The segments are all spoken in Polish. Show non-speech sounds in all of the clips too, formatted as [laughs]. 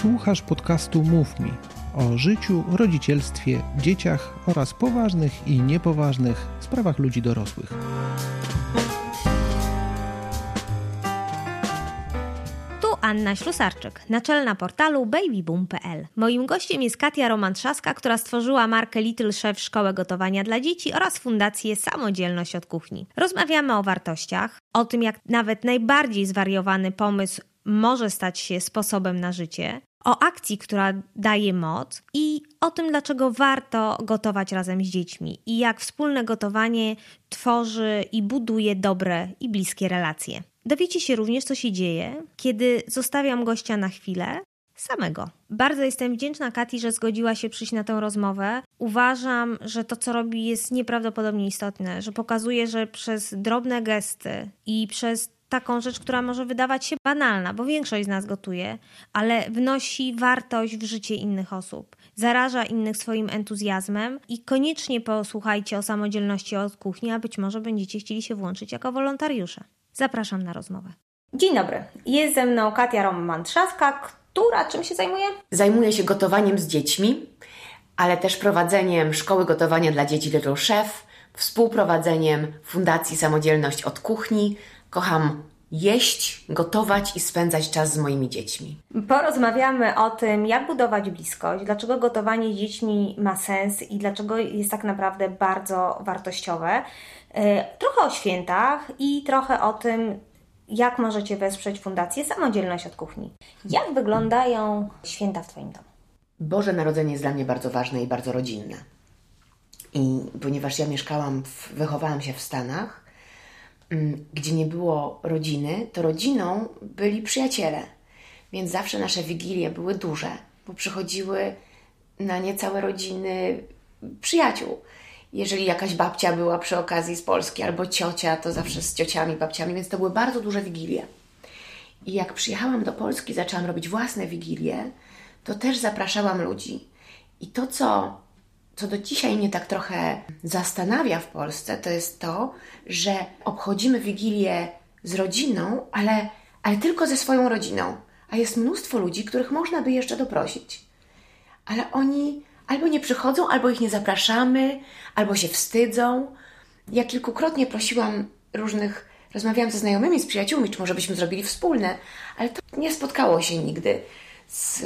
Słuchasz podcastu Mów Mi o życiu, rodzicielstwie, dzieciach oraz poważnych i niepoważnych sprawach ludzi dorosłych. Tu Anna Ślusarczyk, naczelna portalu babyboom.pl. Moim gościem jest Katia Romantrzaska, która stworzyła markę Little Chef Szkołę Gotowania dla Dzieci oraz fundację Samodzielność od Kuchni. Rozmawiamy o wartościach, o tym jak nawet najbardziej zwariowany pomysł może stać się sposobem na życie, o akcji, która daje moc i o tym, dlaczego warto gotować razem z dziećmi i jak wspólne gotowanie tworzy i buduje dobre i bliskie relacje. Dowiecie się również, co się dzieje, kiedy zostawiam gościa na chwilę samego. Bardzo jestem wdzięczna Kati, że zgodziła się przyjść na tę rozmowę. Uważam, że to, co robi, jest nieprawdopodobnie istotne, że pokazuje, że przez drobne gesty i przez taką rzecz, która może wydawać się banalna, bo większość z nas gotuje, ale wnosi wartość w życie innych osób, zaraża innych swoim entuzjazmem i koniecznie posłuchajcie o samodzielności od kuchni, a być może będziecie chcieli się włączyć jako wolontariusze. Zapraszam na rozmowę. Dzień dobry. Jest ze mną Katia Roman-Trzaska, która czym się zajmuje? Zajmuję się gotowaniem z dziećmi, ale też prowadzeniem szkoły gotowania dla dzieci Little Chef, współprowadzeniem Fundacji Samodzielność od Kuchni. Kocham jeść, gotować i spędzać czas z moimi dziećmi. Porozmawiamy o tym, jak budować bliskość, dlaczego gotowanie z dziećmi ma sens i dlaczego jest tak naprawdę bardzo wartościowe. Trochę o świętach i trochę o tym, jak możecie wesprzeć Fundację Samodzielność od Kuchni. Jak wyglądają święta w Twoim domu? Boże Narodzenie jest dla mnie bardzo ważne i bardzo rodzinne. I ponieważ ja mieszkałam, w, wychowałam się w Stanach, gdzie nie było rodziny, to rodziną byli przyjaciele. Więc zawsze nasze wigilie były duże, bo przychodziły na nie całe rodziny przyjaciół. Jeżeli jakaś babcia była przy okazji z Polski albo ciocia, to zawsze z ciociami, babciami, więc to były bardzo duże wigilie. I jak przyjechałam do Polski, zaczęłam robić własne wigilie, to też zapraszałam ludzi. I to, co co do dzisiaj mnie tak trochę zastanawia w Polsce, to jest to, że obchodzimy Wigilię z rodziną, ale, ale tylko ze swoją rodziną. A jest mnóstwo ludzi, których można by jeszcze doprosić. Ale oni albo nie przychodzą, albo ich nie zapraszamy, albo się wstydzą. Ja kilkukrotnie prosiłam różnych, rozmawiałam ze znajomymi, z przyjaciółmi, czy może byśmy zrobili wspólne, ale to nie spotkało się nigdy z,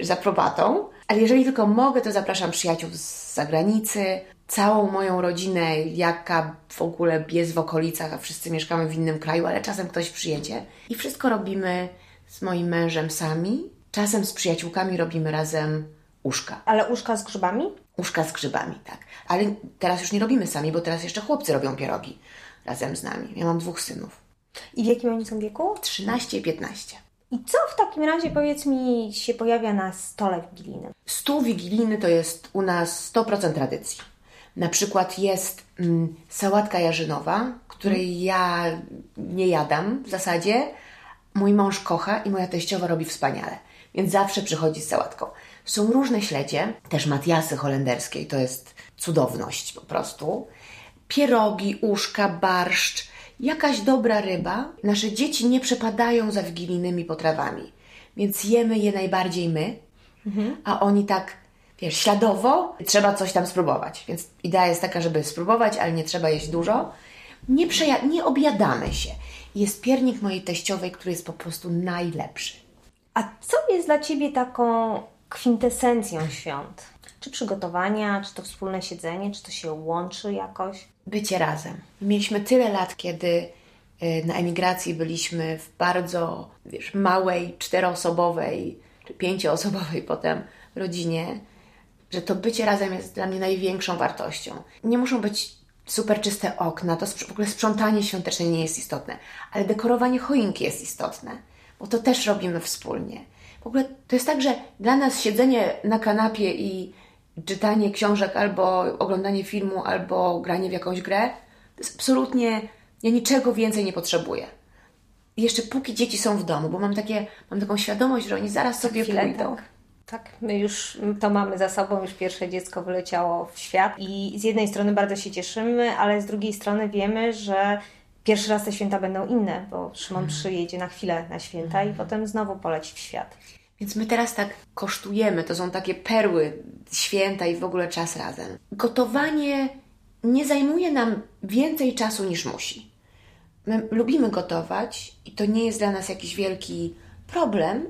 z aprobatą. Ale jeżeli tylko mogę, to zapraszam przyjaciół z zagranicy, całą moją rodzinę, jaka w ogóle jest w okolicach, a wszyscy mieszkamy w innym kraju, ale czasem ktoś przyjedzie. I wszystko robimy z moim mężem sami. Czasem z przyjaciółkami robimy razem uszka. Ale uszka z grzybami? Uszka z grzybami, tak. Ale teraz już nie robimy sami, bo teraz jeszcze chłopcy robią pierogi razem z nami. Ja mam dwóch synów. I w jakim oni są wieku? 13 i 15. I co w takim razie, powiedz mi, się pojawia na stole wigilijnym? Stół wigilijny to jest u nas 100% tradycji. Na przykład jest mm, sałatka jarzynowa, której hmm. ja nie jadam w zasadzie. Mój mąż kocha i moja teściowa robi wspaniale, więc zawsze przychodzi z sałatką. Są różne śledzie, też matiasy holenderskiej, to jest cudowność po prostu. Pierogi, uszka, barszcz, jakaś dobra ryba. Nasze dzieci nie przepadają za wigilijnymi potrawami, więc jemy je najbardziej my, mhm. a oni tak, wiesz, śladowo trzeba coś tam spróbować. Więc idea jest taka, żeby spróbować, ale nie trzeba jeść dużo. Nie, przeja- nie objadamy się. Jest piernik mojej teściowej, który jest po prostu najlepszy. A co jest dla Ciebie taką kwintesencją świąt? Czy przygotowania, czy to wspólne siedzenie, czy to się łączy jakoś? bycie razem. Mieliśmy tyle lat, kiedy y, na emigracji byliśmy w bardzo wiesz, małej, czteroosobowej czy pięcioosobowej [laughs] potem rodzinie, że to bycie razem jest dla mnie największą wartością. Nie muszą być super czyste okna, to w ogóle sprzątanie świąteczne nie jest istotne, ale dekorowanie choinki jest istotne, bo to też robimy wspólnie. W ogóle to jest tak, że dla nas siedzenie na kanapie i czytanie książek, albo oglądanie filmu, albo granie w jakąś grę, to jest absolutnie, ja niczego więcej nie potrzebuję. I jeszcze póki dzieci są w domu, bo mam, takie, mam taką świadomość, że oni zaraz sobie Chwilę, pójdą. Tak. Tak, my już to mamy za sobą, już pierwsze dziecko wyleciało w świat i z jednej strony bardzo się cieszymy, ale z drugiej strony wiemy, że pierwszy raz te święta będą inne, bo Szymon mm. przyjedzie na chwilę na święta i potem znowu poleci w świat. Więc my teraz tak kosztujemy, to są takie perły święta i w ogóle czas razem. Gotowanie nie zajmuje nam więcej czasu niż musi. My lubimy gotować i to nie jest dla nas jakiś wielki problem,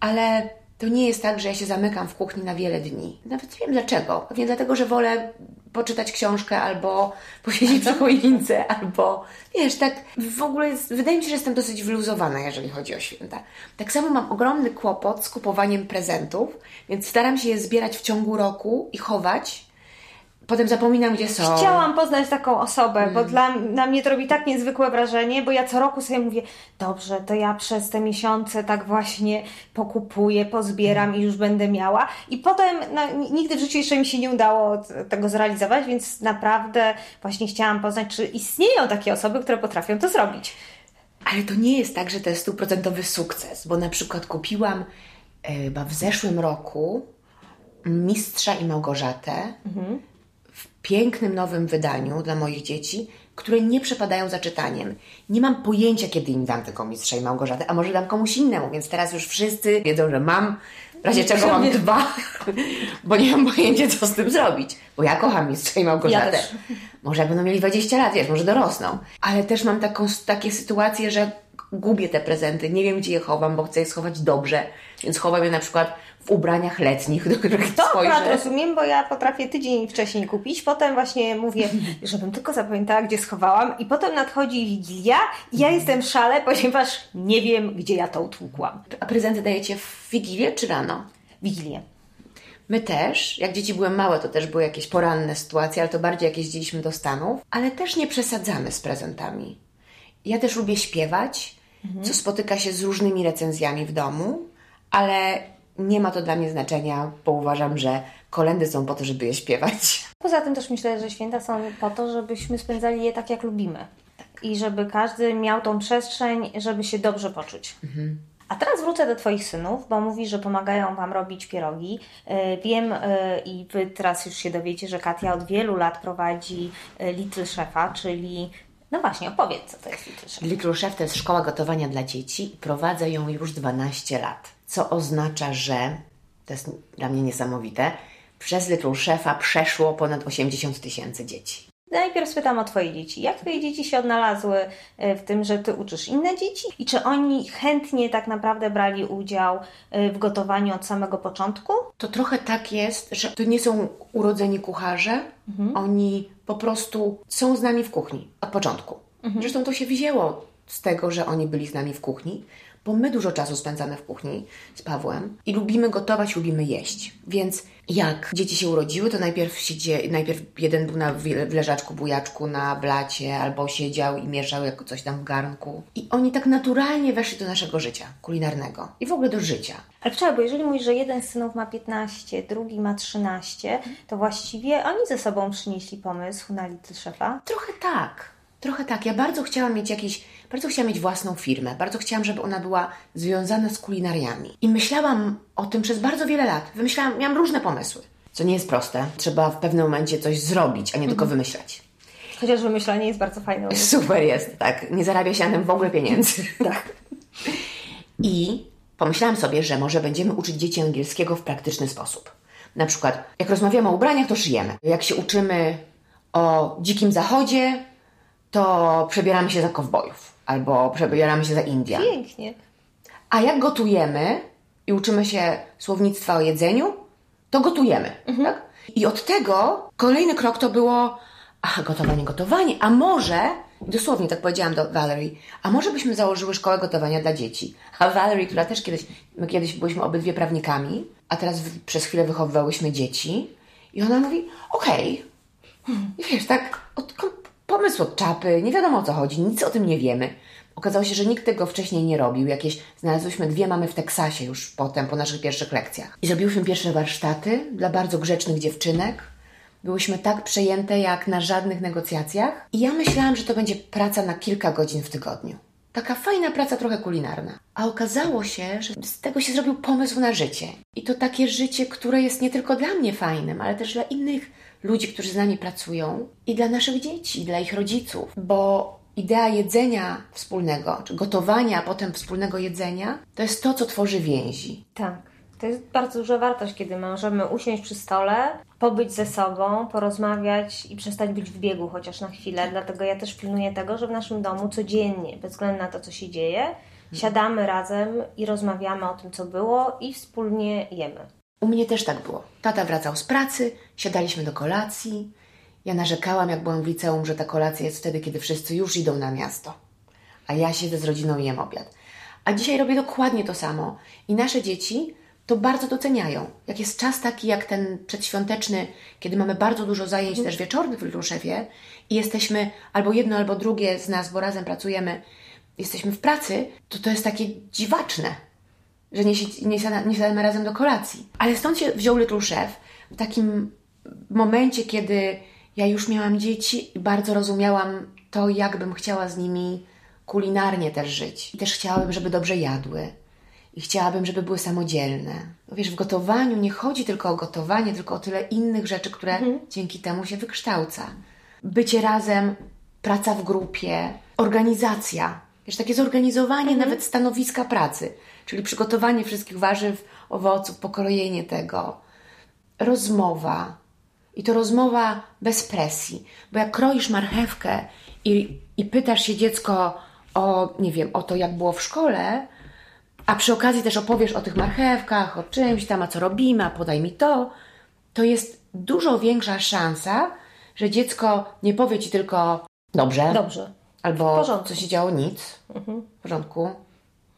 ale to nie jest tak, że ja się zamykam w kuchni na wiele dni. Nawet nie wiem dlaczego. Pewnie dlatego, że wolę poczytać książkę albo [laughs] posiedzieć przy choince, albo wiesz, tak w ogóle jest, wydaje mi się, że jestem dosyć wyluzowana, jeżeli chodzi o święta. Tak samo mam ogromny kłopot z kupowaniem prezentów, więc staram się je zbierać w ciągu roku i chować, Potem zapominam, gdzie są. Chciałam poznać taką osobę, mm. bo dla, na mnie to robi tak niezwykłe wrażenie, bo ja co roku sobie mówię, dobrze, to ja przez te miesiące tak właśnie pokupuję, pozbieram mm. i już będę miała. I potem no, nigdy w życiu jeszcze mi się nie udało tego zrealizować, więc naprawdę właśnie chciałam poznać, czy istnieją takie osoby, które potrafią to zrobić. Ale to nie jest tak, że to jest stuprocentowy sukces, bo na przykład kupiłam e, chyba w zeszłym roku Mistrza i Małgorzatę. W pięknym nowym wydaniu dla moich dzieci, które nie przepadają za czytaniem. Nie mam pojęcia, kiedy im dam tego mistrza i Małgorzaty, a może dam komuś innemu, więc teraz już wszyscy wiedzą, że mam, w razie czego mam dwa, [laughs] bo nie mam pojęcia, co z tym zrobić. Bo ja kocham mistrza i Małgorzatę. Ja może jak będą mieli 20 lat, wiesz, może dorosną. Ale też mam taką, takie sytuacje, że gubię te prezenty, nie wiem, gdzie je chowam, bo chcę je schować dobrze, więc chowam je na przykład w ubraniach letnich, do których to spojrzę. To rozumiem, bo ja potrafię tydzień wcześniej kupić, potem właśnie mówię, żebym tylko zapamiętała, gdzie schowałam i potem nadchodzi Wigilia i ja jestem w szale, ponieważ nie wiem, gdzie ja to utłukłam. A prezenty dajecie w Wigilię czy rano? Wigilię. My też, jak dzieci były małe, to też były jakieś poranne sytuacje, ale to bardziej jak jeździliśmy do Stanów, ale też nie przesadzamy z prezentami. Ja też lubię śpiewać, mhm. co spotyka się z różnymi recenzjami w domu, ale nie ma to dla mnie znaczenia, bo uważam, że kolendy są po to, żeby je śpiewać. [laughs] Poza tym też myślę, że święta są po to, żebyśmy spędzali je tak, jak lubimy. Tak. I żeby każdy miał tą przestrzeń, żeby się dobrze poczuć. Mhm. A teraz wrócę do Twoich synów, bo mówi, że pomagają Wam robić pierogi. E, wiem e, i Wy teraz już się dowiecie, że Katia od wielu lat prowadzi e, Little Chefa, czyli no właśnie, opowiedz, co to jest Little Chef. Little Chef to jest szkoła gotowania dla dzieci i prowadzę ją już 12 lat co oznacza, że to jest dla mnie niesamowite. Przez Little Chefa przeszło ponad 80 tysięcy dzieci. Najpierw spytam o Twoje dzieci. Jak Twoje dzieci się odnalazły e, w tym, że Ty uczysz inne dzieci? I czy oni chętnie tak naprawdę brali udział e, w gotowaniu od samego początku? To trochę tak jest, że to nie są urodzeni kucharze. Mhm. Oni po prostu są z nami w kuchni od początku. Mhm. Zresztą to się wzięło z tego, że oni byli z nami w kuchni bo my dużo czasu spędzamy w kuchni z Pawłem i lubimy gotować, lubimy jeść. Więc jak dzieci się urodziły, to najpierw, siedzie, najpierw jeden był na, w leżaczku, bujaczku na blacie, albo siedział i mieszał jako coś tam w garnku. I oni tak naturalnie weszli do naszego życia kulinarnego i w ogóle do życia. Ale wczoraj, bo jeżeli mówisz, że jeden z synów ma 15, drugi ma 13, to właściwie oni ze sobą przynieśli pomysł na Little Chefa? Trochę tak. Trochę tak. Ja bardzo chciałam mieć jakiś, bardzo chciałam mieć własną firmę. Bardzo chciałam, żeby ona była związana z kulinariami. I myślałam o tym przez bardzo wiele lat. Wymyślałam, miałam różne pomysły. Co nie jest proste. Trzeba w pewnym momencie coś zrobić, a nie tylko mhm. wymyślać. Chociaż wymyślanie jest bardzo fajne. [laughs] Super jest, tak. Nie zarabia się na tym w ogóle pieniędzy. [laughs] tak. I pomyślałam sobie, że może będziemy uczyć dzieci angielskiego w praktyczny sposób. Na przykład, jak rozmawiamy o ubraniach, to szyjemy. Jak się uczymy o dzikim zachodzie, to przebieramy się za kowbojów albo przebieramy się za Indian. Pięknie. A jak gotujemy i uczymy się słownictwa o jedzeniu, to gotujemy. Mhm. Tak? I od tego kolejny krok to było ach, gotowanie, gotowanie. A może, dosłownie tak powiedziałam do Valerie, a może byśmy założyły szkołę gotowania dla dzieci. A Valerie, która też kiedyś, my kiedyś byliśmy obydwie prawnikami, a teraz w, przez chwilę wychowywałyśmy dzieci. I ona mówi, okej. Okay. I wiesz, tak od, Pomysł od czapy, nie wiadomo o co chodzi, nic o tym nie wiemy. Okazało się, że nikt tego wcześniej nie robił. Jakieś znalazłyśmy dwie mamy w Teksasie już potem, po naszych pierwszych lekcjach. I zrobiłyśmy pierwsze warsztaty dla bardzo grzecznych dziewczynek. Byłyśmy tak przejęte jak na żadnych negocjacjach. I ja myślałam, że to będzie praca na kilka godzin w tygodniu. Taka fajna praca, trochę kulinarna. A okazało się, że z tego się zrobił pomysł na życie. I to takie życie, które jest nie tylko dla mnie fajnym, ale też dla innych ludzi, którzy z nami pracują i dla naszych dzieci, dla ich rodziców, bo idea jedzenia wspólnego, czy gotowania, a potem wspólnego jedzenia, to jest to, co tworzy więzi. Tak. To jest bardzo duża wartość, kiedy możemy usiąść przy stole, pobyć ze sobą, porozmawiać i przestać być w biegu chociaż na chwilę. Dlatego ja też pilnuję tego, że w naszym domu codziennie, bez względu na to, co się dzieje, siadamy razem i rozmawiamy o tym, co było i wspólnie jemy. U mnie też tak było. Tata wracał z pracy, siadaliśmy do kolacji. Ja narzekałam, jak byłam w liceum, że ta kolacja jest wtedy, kiedy wszyscy już idą na miasto. A ja siedzę z rodziną i jem obiad. A dzisiaj robię dokładnie to samo. I nasze dzieci to bardzo doceniają. Jak jest czas taki jak ten przedświąteczny, kiedy mamy bardzo dużo zajęć też wieczornych w Luszewie i jesteśmy albo jedno, albo drugie z nas, bo razem pracujemy, jesteśmy w pracy, to to jest takie dziwaczne, że nie, nie, siada, nie siadamy razem do kolacji. Ale stąd się wziął Little Chef w takim momencie, kiedy ja już miałam dzieci i bardzo rozumiałam to, jak bym chciała z nimi kulinarnie też żyć. I też chciałabym, żeby dobrze jadły. I chciałabym, żeby były samodzielne. Wiesz, w gotowaniu nie chodzi tylko o gotowanie, tylko o tyle innych rzeczy, które dzięki temu się wykształca. Bycie razem, praca w grupie, organizacja. Wiesz, takie zorganizowanie nawet stanowiska pracy, czyli przygotowanie wszystkich warzyw, owoców, pokrojenie tego, rozmowa. I to rozmowa bez presji, bo jak kroisz marchewkę i, i pytasz się dziecko o, nie wiem, o to, jak było w szkole, a przy okazji też opowiesz o tych marchewkach, o czymś tam, a co robimy, a podaj mi to, to jest dużo większa szansa, że dziecko nie powie ci tylko dobrze, Dobrze. albo co się działo, nic, w porządku.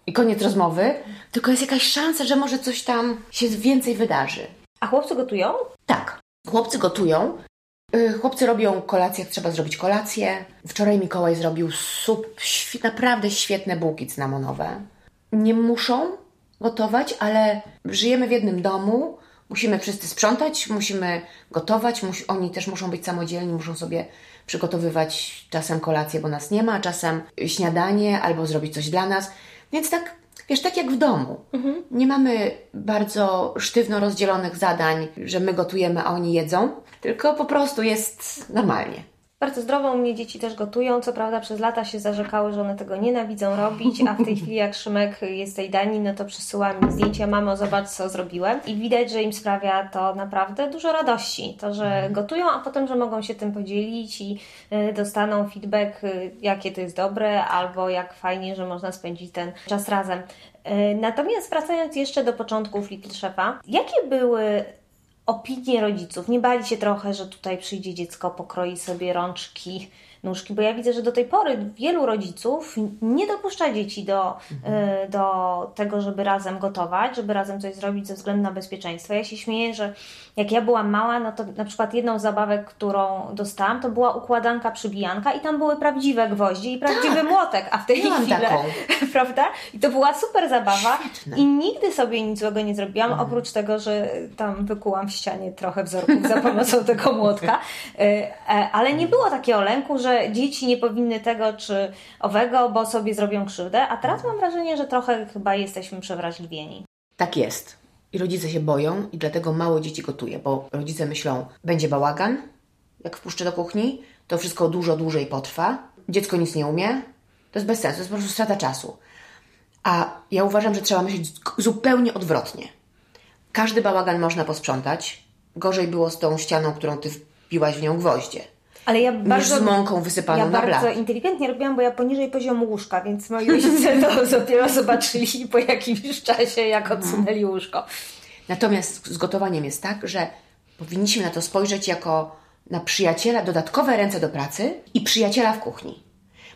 I koniec rozmowy, tylko jest jakaś szansa, że może coś tam się więcej wydarzy. A chłopcy gotują? Tak, chłopcy gotują. Y, Chłopcy robią kolację, jak trzeba zrobić kolację. Wczoraj Mikołaj zrobił sup, naprawdę świetne bułki cynamonowe. Nie muszą gotować, ale żyjemy w jednym domu. Musimy wszyscy sprzątać, musimy gotować. Musi, oni też muszą być samodzielni, muszą sobie przygotowywać czasem kolację, bo nas nie ma, czasem śniadanie albo zrobić coś dla nas. Więc tak, wiesz, tak jak w domu. Nie mamy bardzo sztywno rozdzielonych zadań, że my gotujemy, a oni jedzą, tylko po prostu jest normalnie. Bardzo zdrowo u mnie dzieci też gotują. Co prawda przez lata się zarzekały, że one tego nienawidzą robić, a w tej chwili jak Szymek jest tej dani, no to przysyła mi zdjęcia, mamo zobacz co zrobiłem. I widać, że im sprawia to naprawdę dużo radości. To, że gotują, a potem, że mogą się tym podzielić i y, dostaną feedback, y, jakie to jest dobre, albo jak fajnie, że można spędzić ten czas razem. Y, Natomiast wracając jeszcze do początków Little Chefa, jakie były opinie rodziców. Nie bali się trochę, że tutaj przyjdzie dziecko, pokroi sobie rączki, nóżki, bo ja widzę, że do tej pory wielu rodziców nie dopuszcza dzieci do, y, do tego, żeby razem gotować, żeby razem coś zrobić ze względu na bezpieczeństwo. Ja się śmieję, że jak ja byłam mała, no to na przykład jedną z zabawek, którą dostałam, to była układanka przybijanka i tam były prawdziwe gwoździe i prawdziwy młotek, a w tej Miałam chwili, taką. [laughs] prawda? I to była super zabawa Świetne. i nigdy sobie nic złego nie zrobiłam, oprócz tego, że tam wykułam w ścianie trochę wzorków za pomocą tego młotka. Y, e, Ale nie było takiego lęku, że dzieci nie powinny tego czy owego, bo sobie zrobią krzywdę. A teraz mam wrażenie, że trochę chyba jesteśmy przewrażliwieni. Tak jest. I rodzice się boją i dlatego mało dzieci gotuje, bo rodzice myślą, będzie bałagan, jak wpuszczę do kuchni, to wszystko dużo dłużej potrwa, dziecko nic nie umie, to jest bez sensu, to jest po prostu strata czasu. A ja uważam, że trzeba myśleć zupełnie odwrotnie. Każdy bałagan można posprzątać. Gorzej było z tą ścianą, którą ty wpiłaś w nią gwoździe. Ale ja Niż bardzo, z mąką wysypaną ja na bardzo blat. inteligentnie robiłam, bo ja poniżej poziomu łóżka, więc moi rodzice to [laughs] dopiero zobaczyli po jakimś czasie, jak odsunęli łóżko. Natomiast z gotowaniem jest tak, że powinniśmy na to spojrzeć jako na przyjaciela, dodatkowe ręce do pracy i przyjaciela w kuchni.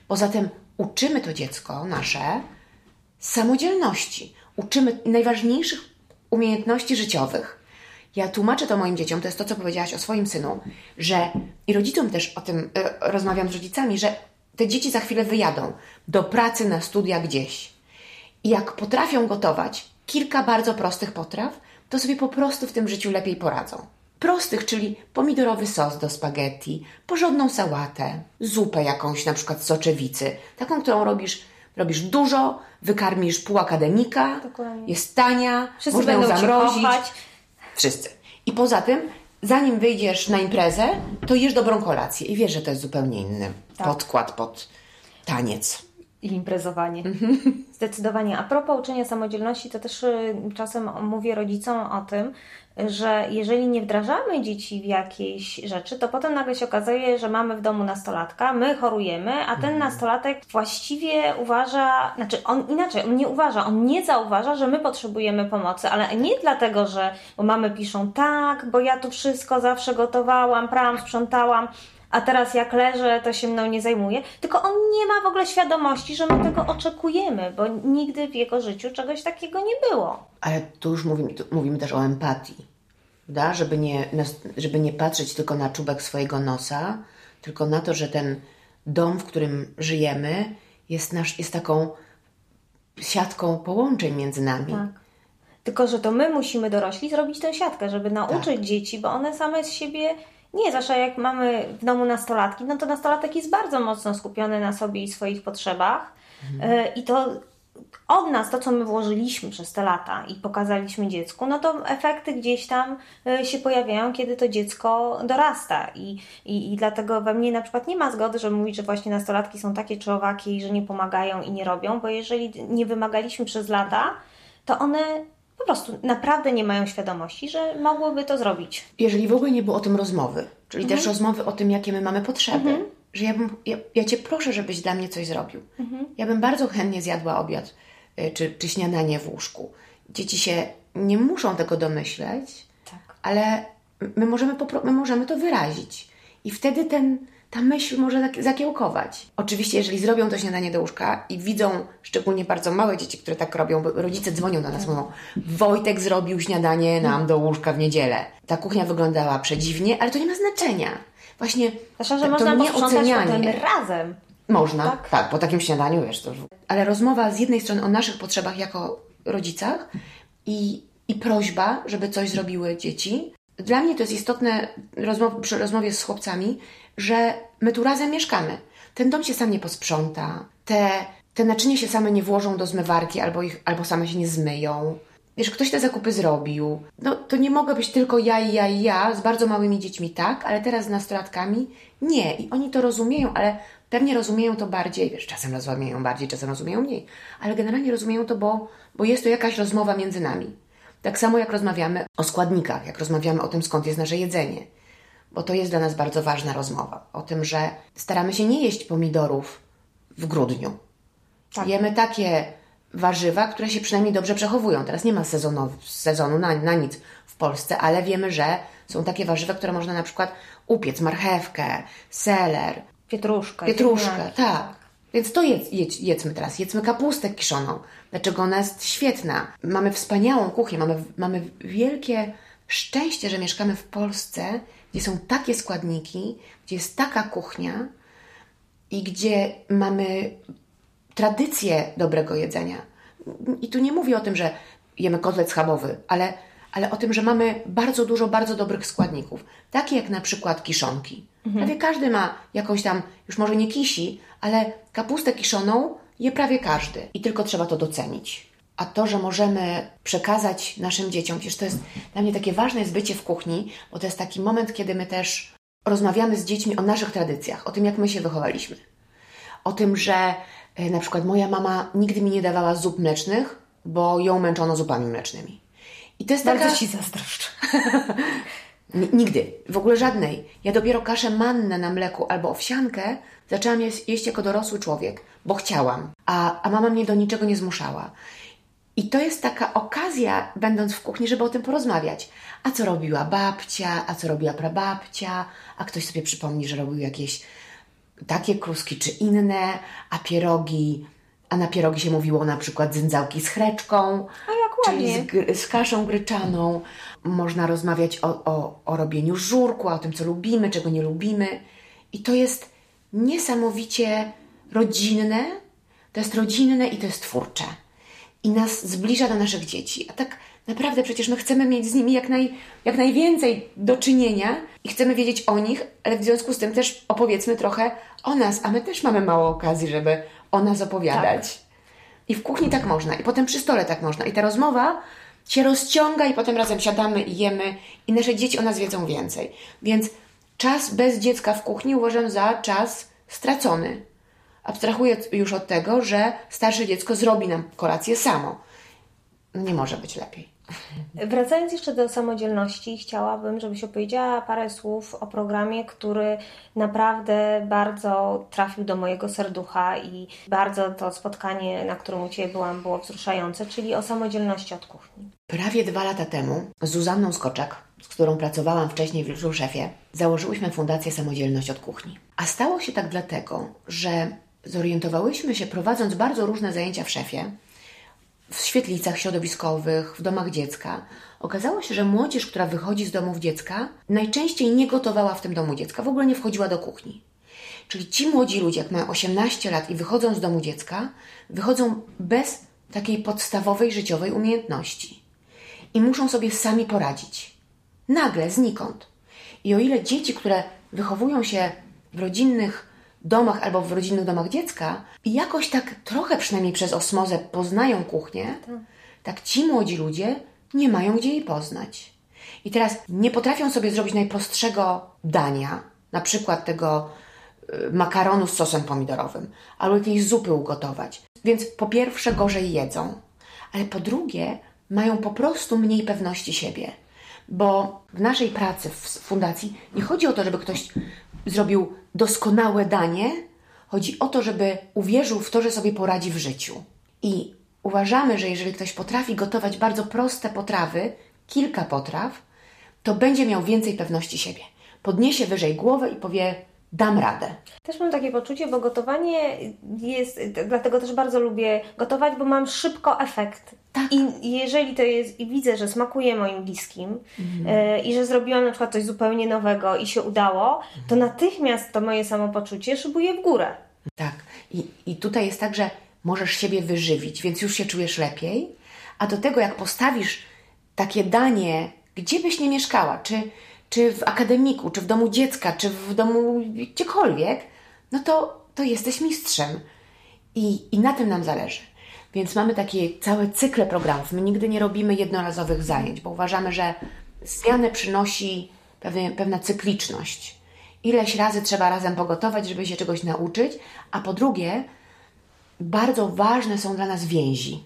Poza tym uczymy to dziecko nasze samodzielności. Uczymy najważniejszych umiejętności życiowych. Ja tłumaczę to moim dzieciom, to jest to, co powiedziałaś o swoim synu, że i rodzicom też o tym e, rozmawiam z rodzicami, że te dzieci za chwilę wyjadą do pracy, na studia gdzieś. I jak potrafią gotować kilka bardzo prostych potraw, to sobie po prostu w tym życiu lepiej poradzą. Prostych, czyli pomidorowy sos do spaghetti, porządną sałatę, zupę jakąś, na przykład z soczewicy, taką, którą robisz, robisz dużo, wykarmisz pół akademika, Dokładnie. jest tania, Wszyscy można ją zamrozić. kochać. Wszyscy. I poza tym, zanim wyjdziesz na imprezę, to jesz dobrą kolację i wiesz, że to jest zupełnie inny Tak. podkład pod Taniec. I imprezowanie. Zdecydowanie. A propos uczenia samodzielności, to też y, czasem mówię rodzicom o tym, że jeżeli nie wdrażamy dzieci w jakieś rzeczy, to potem nagle się okazuje, że mamy w domu nastolatka, my chorujemy, a ten nastolatek właściwie uważa, znaczy on inaczej, on nie uważa, on nie zauważa, że my potrzebujemy pomocy, ale nie dlatego, że bo mamy piszą tak, bo ja tu wszystko zawsze gotowałam, prałam, sprzątałam, a teraz jak leżę, to się mną nie zajmuje. Tylko on nie ma w ogóle świadomości, że my tego oczekujemy, bo nigdy w jego życiu czegoś takiego nie było. Ale tu już mówimy, tu mówimy też o empatii, da? Żeby, nie, żeby nie patrzeć tylko na czubek swojego nosa, tylko na to, że ten dom, w którym żyjemy, jest, nasz, jest taką siatką połączeń między nami. Tak. Tylko, że to my musimy dorośli zrobić tę siatkę, żeby nauczyć dzieci, bo one same z siebie nie, zwłaszcza jak mamy w domu nastolatki, no to nastolatek jest bardzo mocno skupiony na sobie i swoich potrzebach. E, I to od nas, to co my włożyliśmy przez te lata i pokazaliśmy dziecku, no to efekty gdzieś tam e, się pojawiają, kiedy to dziecko dorasta. I, i, I dlatego we mnie na przykład nie ma zgody, żeby mówić, że właśnie nastolatki są takie czy owakie i że nie pomagają i nie robią, bo jeżeli nie wymagaliśmy przez lata, to one po prostu naprawdę nie mają świadomości, że mogłyby to zrobić. Jeżeli w ogóle nie było o tym rozmowy, czyli też rozmowy o tym, jakie my mamy potrzeby, że ja, bym, ja, ja Cię proszę, żebyś dla mnie coś zrobił. Ja bym bardzo chętnie zjadła obiad y, czy, czy śniadanie w łóżku. Dzieci się nie muszą tego domyśleć, Tak. ale my możemy, my możemy to wyrazić. I wtedy ten, ta myśl może zak- zakiełkować. Oczywiście, jeżeli zrobią to śniadanie do łóżka i widzą, szczególnie bardzo małe dzieci, które tak robią, bo rodzice dzwonią do nas, mówią Wojtek zrobił śniadanie nam do łóżka w niedzielę. Ta kuchnia wyglądała przedziwnie, ale to nie ma znaczenia. Właśnie Zwłaszcza, że to, można to nie posprzątać potem ocenianie. razem. Można, Tak. tak. po takim śniadaniu, wiesz, to... Ale rozmowa z jednej strony o naszych potrzebach jako rodzicach i, i prośba, żeby coś zrobiły dzieci. Dla mnie to jest istotne rozmow, przy rozmowie z chłopcami, że my tu razem mieszkamy. Ten dom się sam nie posprząta, te, te naczynia się same nie włożą do zmywarki albo, ich, albo same się nie zmyją. Wiesz, ktoś te zakupy zrobił. No to nie mogę być tylko ja i ja i ja, z bardzo małymi dziećmi tak, ale teraz z nastolatkami nie. I oni to rozumieją, ale pewnie rozumieją to bardziej, wiesz, czasem rozumieją bardziej, czasem rozumieją mniej, ale generalnie rozumieją to, bo, bo jest to jakaś rozmowa między nami. Tak samo jak rozmawiamy o składnikach, jak rozmawiamy o tym, skąd jest nasze jedzenie. Bo to jest dla nas bardzo ważna rozmowa. O tym, że staramy się nie jeść pomidorów w grudniu. Tak. Jemy takie warzywa, które się przynajmniej dobrze przechowują. Teraz nie ma sezonu, sezonu na, na nic w Polsce, ale wiemy, że są takie warzywa, które można na przykład upiec, marchewkę, seler, Pietruszka. pietruszkę, ziemniaki. tak. Więc to jedz, jedz, jedzmy teraz. Jedzmy kapustę kiszoną. Dlaczego ona jest świetna? Mamy wspaniałą kuchnię, mamy, mamy wielkie szczęście, że mieszkamy w Polsce, gdzie są takie składniki, gdzie jest taka kuchnia i gdzie mamy tradycję dobrego jedzenia. I tu nie mówię o tym, że jemy kotlet schabowy, ale, ale o tym, że mamy bardzo dużo bardzo dobrych składników. Takie jak na przykład kiszonki. Prawie każdy ma jakąś tam, już może nie kisi, ale kapustę kiszoną je prawie każdy. I tylko trzeba to docenić. A to, że możemy przekazać naszym dzieciom, przecież to jest dla mnie takie ważne jest bycie w kuchni, bo to jest taki moment, kiedy my też rozmawiamy z dziećmi o naszych tradycjach, o tym, jak my się wychowaliśmy o tym, że e, na przykład moja mama nigdy mi nie dawała zup mlecznych, bo ją męczono zupami mlecznymi. I to jest Bardzo taka... Ci zazdroszczę. [laughs] Nigdy, w ogóle żadnej. Ja dopiero kaszę mannę na mleku albo owsiankę zaczęłam jeść, jako dorosły człowiek, bo chciałam, a, a mama mnie do niczego nie zmuszała. I to jest taka okazja, będąc w kuchni, żeby o tym porozmawiać. A co robiła babcia, a co robiła prababcia, a ktoś sobie przypomni, że robił jakieś takie kluski czy inne, a pierogi, a na pierogi się mówiło na przykład dzyndzałki z chreczką, jak czyli z, z kaszą gryczaną. Można rozmawiać o, o, o robieniu żurku, o tym, co lubimy, czego nie lubimy. I to jest niesamowicie rodzinne, to jest rodzinne i to jest twórcze. I nas zbliża do naszych dzieci. A tak naprawdę przecież my chcemy mieć z nimi jak, naj, jak najwięcej do czynienia i chcemy wiedzieć o nich, ale w związku z tym też opowiedzmy trochę o nas, a my też mamy mało okazji, żeby o nas opowiadać. I w kuchni tak można, i potem przy stole tak można. I ta rozmowa się rozciąga, i potem razem siadamy i jemy, i nasze dzieci o nas wiedzą więcej. Więc czas bez dziecka w kuchni uważam za czas stracony. abstrahuję już od tego, że starsze dziecko zrobi nam kolację samo. Nie może być lepiej. Wracając jeszcze do samodzielności, chciałabym, żebyś opowiedziała parę słów o programie, który naprawdę bardzo trafił do mojego serducha i bardzo to spotkanie, na którym u Ciebie byłam, było wzruszające, czyli o samodzielności od kuchni. Prawie dwa lata temu z Zuzanną Skoczek, z którą pracowałam wcześniej w Wilczu Szefie, założyłyśmy Fundację Samodzielność od Kuchni. A stało się tak dlatego, że zorientowałyśmy się, prowadząc bardzo różne zajęcia w szefie, w świetlicach środowiskowych, w domach dziecka, okazało się, że młodzież, która wychodzi z domów dziecka, najczęściej nie gotowała w tym domu dziecka, w ogóle nie wchodziła do kuchni. Czyli ci młodzi ludzie, jak mają 18 lat i wychodzą z domu dziecka, wychodzą bez takiej podstawowej życiowej umiejętności i muszą sobie sami poradzić. Nagle, znikąd. I o ile dzieci, które wychowują się w rodzinnych domach albo w rodzinnych domach dziecka i jakoś tak trochę przynajmniej przez osmozę poznają kuchnię, tak. ci młodzi ludzie nie mają gdzie jej poznać. I teraz nie potrafią sobie zrobić najprostszego dania, na przykład tego y, makaronu z sosem pomidorowym, albo jakiejś zupy ugotować. Więc po pierwsze gorzej jedzą, ale po drugie mają po prostu mniej pewności siebie. Bo w naszej pracy w fundacji nie chodzi o to, żeby ktoś zrobił doskonałe danie, chodzi o to, żeby uwierzył w to, że sobie poradzi w życiu. I uważamy, że jeżeli ktoś potrafi gotować bardzo proste potrawy, kilka potraw, to będzie miał więcej pewności siebie. Podniesie wyżej głowę i powie: dam radę. Też mam takie poczucie, bo gotowanie jest, dlatego też bardzo lubię gotować, bo mam szybko efekt. Tak. I jeżeli to jest, i widzę, że smakuje moim bliskim mhm. y, i że zrobiłam na przykład coś zupełnie nowego i się udało, to natychmiast to moje samopoczucie szybuje w górę. Tak. I, I tutaj jest tak, że możesz siebie wyżywić, więc już się czujesz lepiej, a do tego jak postawisz takie danie, gdzie byś nie mieszkała, czy czy w akademiku, czy w domu dziecka, czy w domu gdziekolwiek, no to, to jesteś mistrzem. I, I na tym nam zależy. Więc mamy takie całe cykle programów. My nigdy nie robimy jednorazowych zajęć, bo uważamy, że zmianę przynosi pewne, pewna cykliczność. Ileś razy trzeba razem pogotować, żeby się czegoś nauczyć, a po drugie, bardzo ważne są dla nas więzi.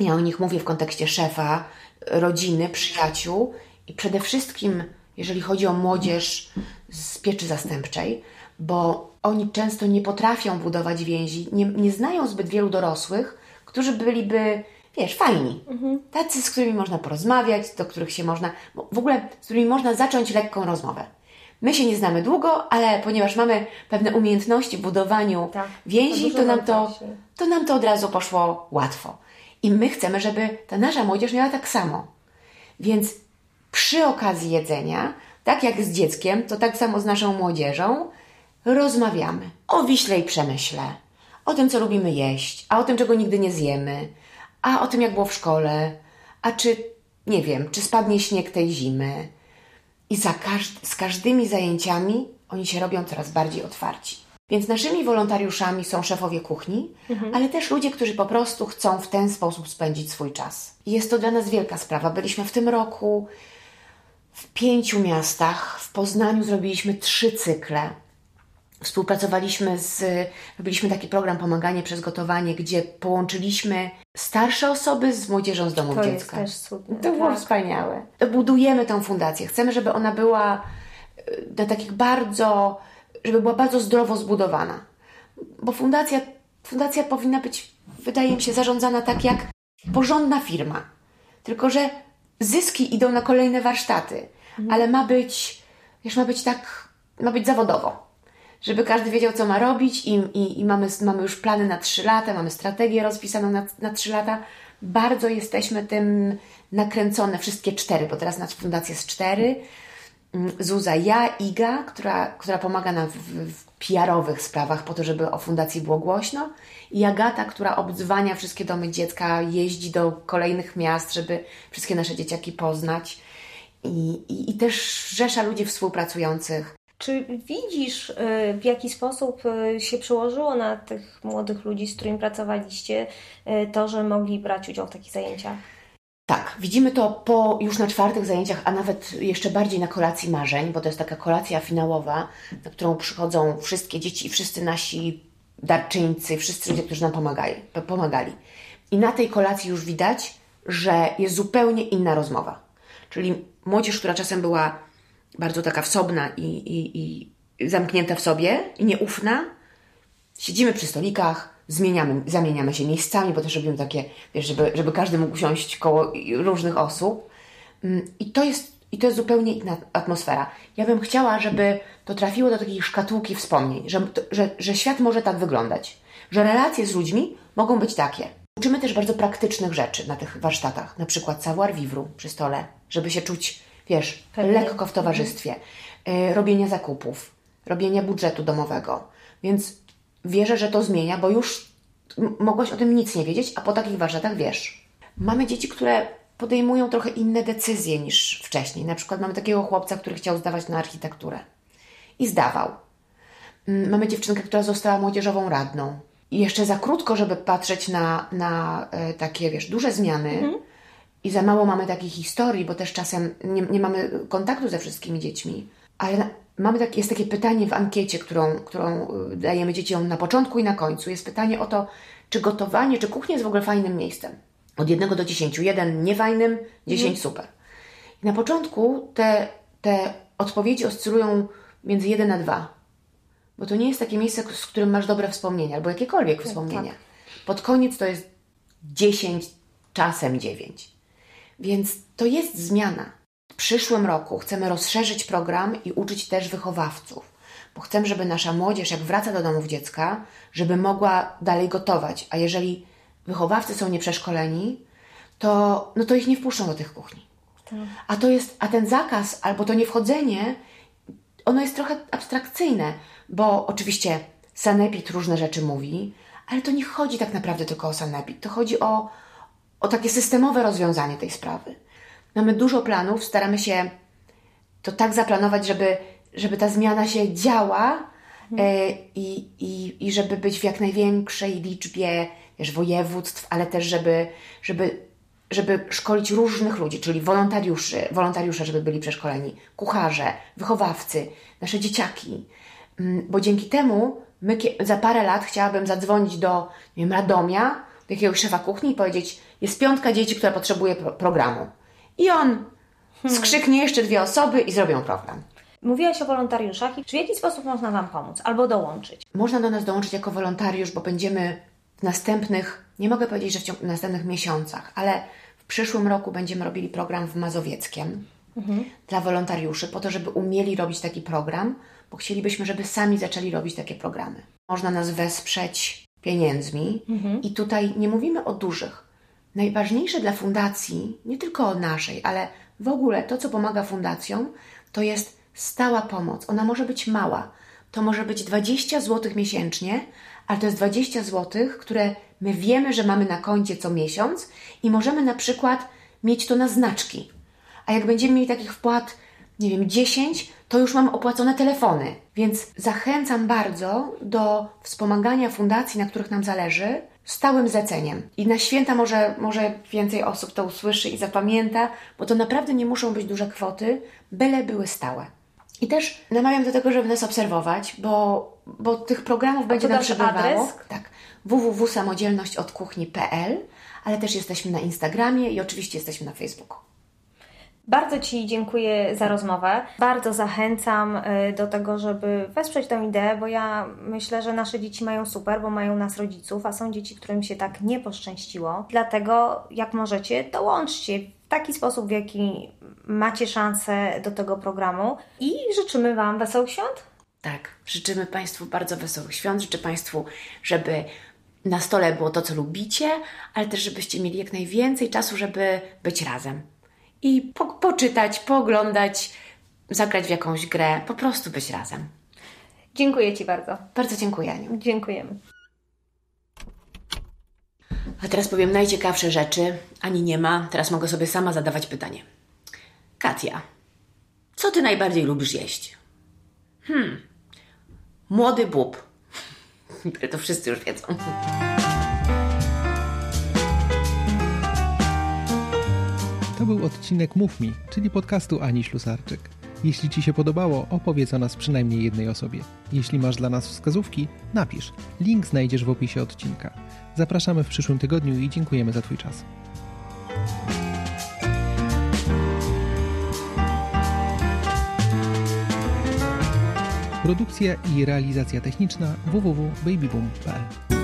Ja o nich mówię w kontekście szefa, rodziny, przyjaciół i przede wszystkim jeżeli chodzi o młodzież z pieczy zastępczej, bo oni często nie potrafią budować więzi, nie, nie znają zbyt wielu dorosłych, którzy byliby, wiesz, fajni. Mhm. Tacy, z którymi można porozmawiać, do których się można, w ogóle z którymi można zacząć lekką rozmowę. My się nie znamy długo, ale ponieważ mamy pewne umiejętności w budowaniu tak, więzi, to, to nam to, to nam to od razu poszło łatwo. I my chcemy, żeby ta nasza młodzież miała tak samo. Więc przy okazji jedzenia, tak jak z dzieckiem, to tak samo z naszą młodzieżą, rozmawiamy o Wiśle i Przemyśle, o tym, co lubimy jeść, a o tym, czego nigdy nie zjemy, a o tym, jak było w szkole, a czy, nie wiem, czy spadnie śnieg tej zimy. I za każd z każdymi zajęciami oni się robią coraz bardziej otwarci. Więc naszymi wolontariuszami są szefowie kuchni, mhm. ale też ludzie, którzy po prostu chcą w ten sposób spędzić swój czas. I jest to dla nas wielka sprawa. Byliśmy w tym roku w pięciu miastach. W Poznaniu zrobiliśmy trzy cykle. Współpracowaliśmy z, robiliśmy taki program Pomaganie przez gotowanie, gdzie połączyliśmy starsze osoby z młodzieżą z domów to dziecka. Jest też cudne, to było tak. wspaniałe. Budujemy tę fundację. Chcemy, żeby ona była e, takich bardzo, żeby była bardzo zdrowo zbudowana. Bo fundacja, fundacja powinna być, wydaje mi się, zarządzana tak jak porządna firma. Tylko, że zyski idą na kolejne warsztaty, mhm. ale ma być, wiesz, ma być tak, ma być zawodowo. Żeby każdy wiedział, co ma robić i, i, i mamy, mamy już plany na trzy lata, mamy strategię rozpisaną na, na trzy lata. Bardzo jesteśmy tym nakręcone, wszystkie cztery, bo teraz na fundacji jest cztery. Mm, Zuza, ja, Iga, która, która pomaga nam w, w PR-owych sprawach po to, żeby o fundacji było głośno i Agata, która obdzwania wszystkie domy dziecka, jeździ do kolejnych miast, żeby wszystkie nasze dzieciaki poznać i, i, i też rzesza ludzi współpracujących. Czy widzisz, y, w jaki sposób y, się przełożyło na tych młodych ludzi, z którymi pracowaliście, y, to, że mogli brać udział w takich zajęciach? Tak, widzimy to po już na czwartych zajęciach, a nawet jeszcze bardziej na kolacji marzeń, bo to jest taka kolacja finałowa, na którą przychodzą wszystkie dzieci i wszyscy nasi darczyńcy, wszyscy ludzie, którzy nam pomagali, pomagali. I na tej kolacji już widać, że jest zupełnie inna rozmowa. Czyli młodzież, która czasem była bardzo taka wsobna i, i, i zamknięta w sobie i nieufna, siedzimy przy stolikach, zmieniamy, zamieniamy się miejscami, bo też robimy takie, wiesz, żeby, żeby każdy mógł usiąść koło różnych osób. Mm, I to jest i to jest zupełnie inna atmosfera. Ja bym chciała, żeby to trafiło do takiej szkatułki wspomnień, że, że, że świat może tak wyglądać, że relacje z ludźmi mogą być takie. Uczymy też bardzo praktycznych rzeczy na tych warsztatach, na przykład savoir vivre przy stole, żeby się czuć, wiesz, Pewnie. lekko w towarzystwie, y, robienia zakupów, robienia budżetu domowego. Więc wierzę, że to zmienia, bo już mogłaś o tym nic nie wiedzieć, a po takich warsztatach wiesz. Mamy dzieci, które podejmują trochę inne decyzje niż wcześniej. Na przykład mamy takiego chłopca, który chciał zdawać na architekturę i zdawał. Mm, mamy dziewczynkę, która została młodzieżową radną. I jeszcze za krótko, żeby patrzeć na, na e, takie, wiesz, duże zmiany. Mhm. I za mało mamy takich historii, bo też czasem nie, nie mamy kontaktu ze wszystkimi dziećmi. Ale mamy tak, jest takie pytanie w ankiecie, którą, którą e, dajemy dzieciom na początku i na końcu. Jest pytanie o to, czy gotowanie, czy kuchnia jest w ogóle fajnym miejscem. Od jednego do dziesięciu. Jeden niefajnym, dziesięć mhm. super. I na początku te, te odpowiedzi oscylują między jeden a dwa. Bo to nie jest takie miejsce, z którym masz dobre wspomnienia, albo jakiekolwiek tak, wspomnienia. Tak. Pod koniec to jest dziesięć, czasem dziewięć. Więc to jest zmiana. W przyszłym roku chcemy rozszerzyć program i uczyć też wychowawców, bo chcemy, żeby nasza młodzież, jak wraca do domów dziecka, żeby mogła dalej gotować. A jeżeli wychowawcy są nieprzeszkoleni, to, no to ich nie wpuszczą do tych kuchni. Tak. A to jest, a ten zakaz albo to niewchodzenie, ono jest trochę abstrakcyjne, bo oczywiście sanepid różne rzeczy mówi, ale to nie chodzi tak naprawdę tylko o sanepid. To chodzi o, o takie systemowe rozwiązanie tej sprawy. Mamy dużo planów, staramy się to tak zaplanować, żeby, żeby ta zmiana się działa mhm. e, i, i, i żeby być w jak największej liczbie wiesz, województw, ale też, żeby, żeby, żeby szkolić różnych ludzi, czyli wolontariuszy, wolontariusze, żeby byli przeszkoleni, kucharze, wychowawcy, nasze dzieciaki. Mm, bo dzięki temu my za parę lat chciałabym zadzwonić do nie wiem, Radomia, do jakiegoś szefa kuchni i powiedzieć, jest piątka dzieci, która potrzebuje pro programu. I on hmm. skrzyknie jeszcze dwie osoby i zrobią program. Mówiłaś o wolontariuszach. Czy w jaki sposób można Wam pomóc albo dołączyć? Można do nas dołączyć jako wolontariusz, bo będziemy w następnych, nie mogę powiedzieć, że w, ciągu, w następnych miesiącach, ale w przyszłym roku będziemy robili program w Mazowieckiem mhm. dla wolontariuszy, po to, żeby umieli robić taki program, bo chcielibyśmy, żeby sami zaczęli robić takie programy. Można nas wesprzeć pieniędzmi mhm. i tutaj nie mówimy o dużych. Najważniejsze dla fundacji, nie tylko o naszej, ale w ogóle to, co pomaga fundacjom, to jest stała pomoc. Ona może być mała. To może być 20 zł miesięcznie, ale to jest 20 zł, które my wiemy, że mamy na koncie co miesiąc i możemy na przykład mieć to na znaczki. A jak będziemy mieli takich wpłat, nie wiem, 10, to już mam opłacone telefony. Więc zachęcam bardzo do wspomagania fundacji, na których nam zależy, stałym zleceniem. I na święta może, może więcej osób to usłyszy i zapamięta, bo to naprawdę nie muszą być duże kwoty, byle były stałe. I też namawiam do tego, żeby nas obserwować, bo, bo tych programów będzie nam przybywało. Adres? Tak. www.samodzielnościodkuchni.pl, ale też jesteśmy na Instagramie i oczywiście jesteśmy na Facebooku. Bardzo Ci dziękuję za rozmowę. Bardzo zachęcam y, do tego, żeby wesprzeć tę ideę, bo ja myślę, że nasze dzieci mają super, bo mają nas rodziców, a są dzieci, którym się tak nie poszczęściło. Dlatego, jak możecie, dołączcie w taki sposób, w jaki macie szansę do tego programu i życzymy Wam wesołych świąt. Tak, życzymy Państwu bardzo wesołych świąt. Życzę Państwu, żeby na stole było to, co lubicie, ale też, żebyście mieli jak najwięcej czasu, żeby być razem i po poczytać, pooglądać, zagrać w jakąś grę, po prostu być razem. Dziękuję Ci bardzo. Bardzo dziękuję, Aniu. Dziękujemy. A teraz powiem najciekawsze rzeczy. Ani nie ma, teraz mogę sobie sama zadawać pytanie. Katia, co Ty najbardziej lubisz jeść? Hmm, młody bób. [laughs] to wszyscy już wiedzą. To był odcinek Mów Mi, czyli podcastu Ani Ślusarczyk. Jeśli Ci się podobało, opowiedz o nas przynajmniej jednej osobie. Jeśli masz dla nas wskazówki, napisz. Link znajdziesz w opisie odcinka. Zapraszamy w przyszłym tygodniu i dziękujemy za Twój czas. Produkcja i realizacja techniczna www.babyboom.pl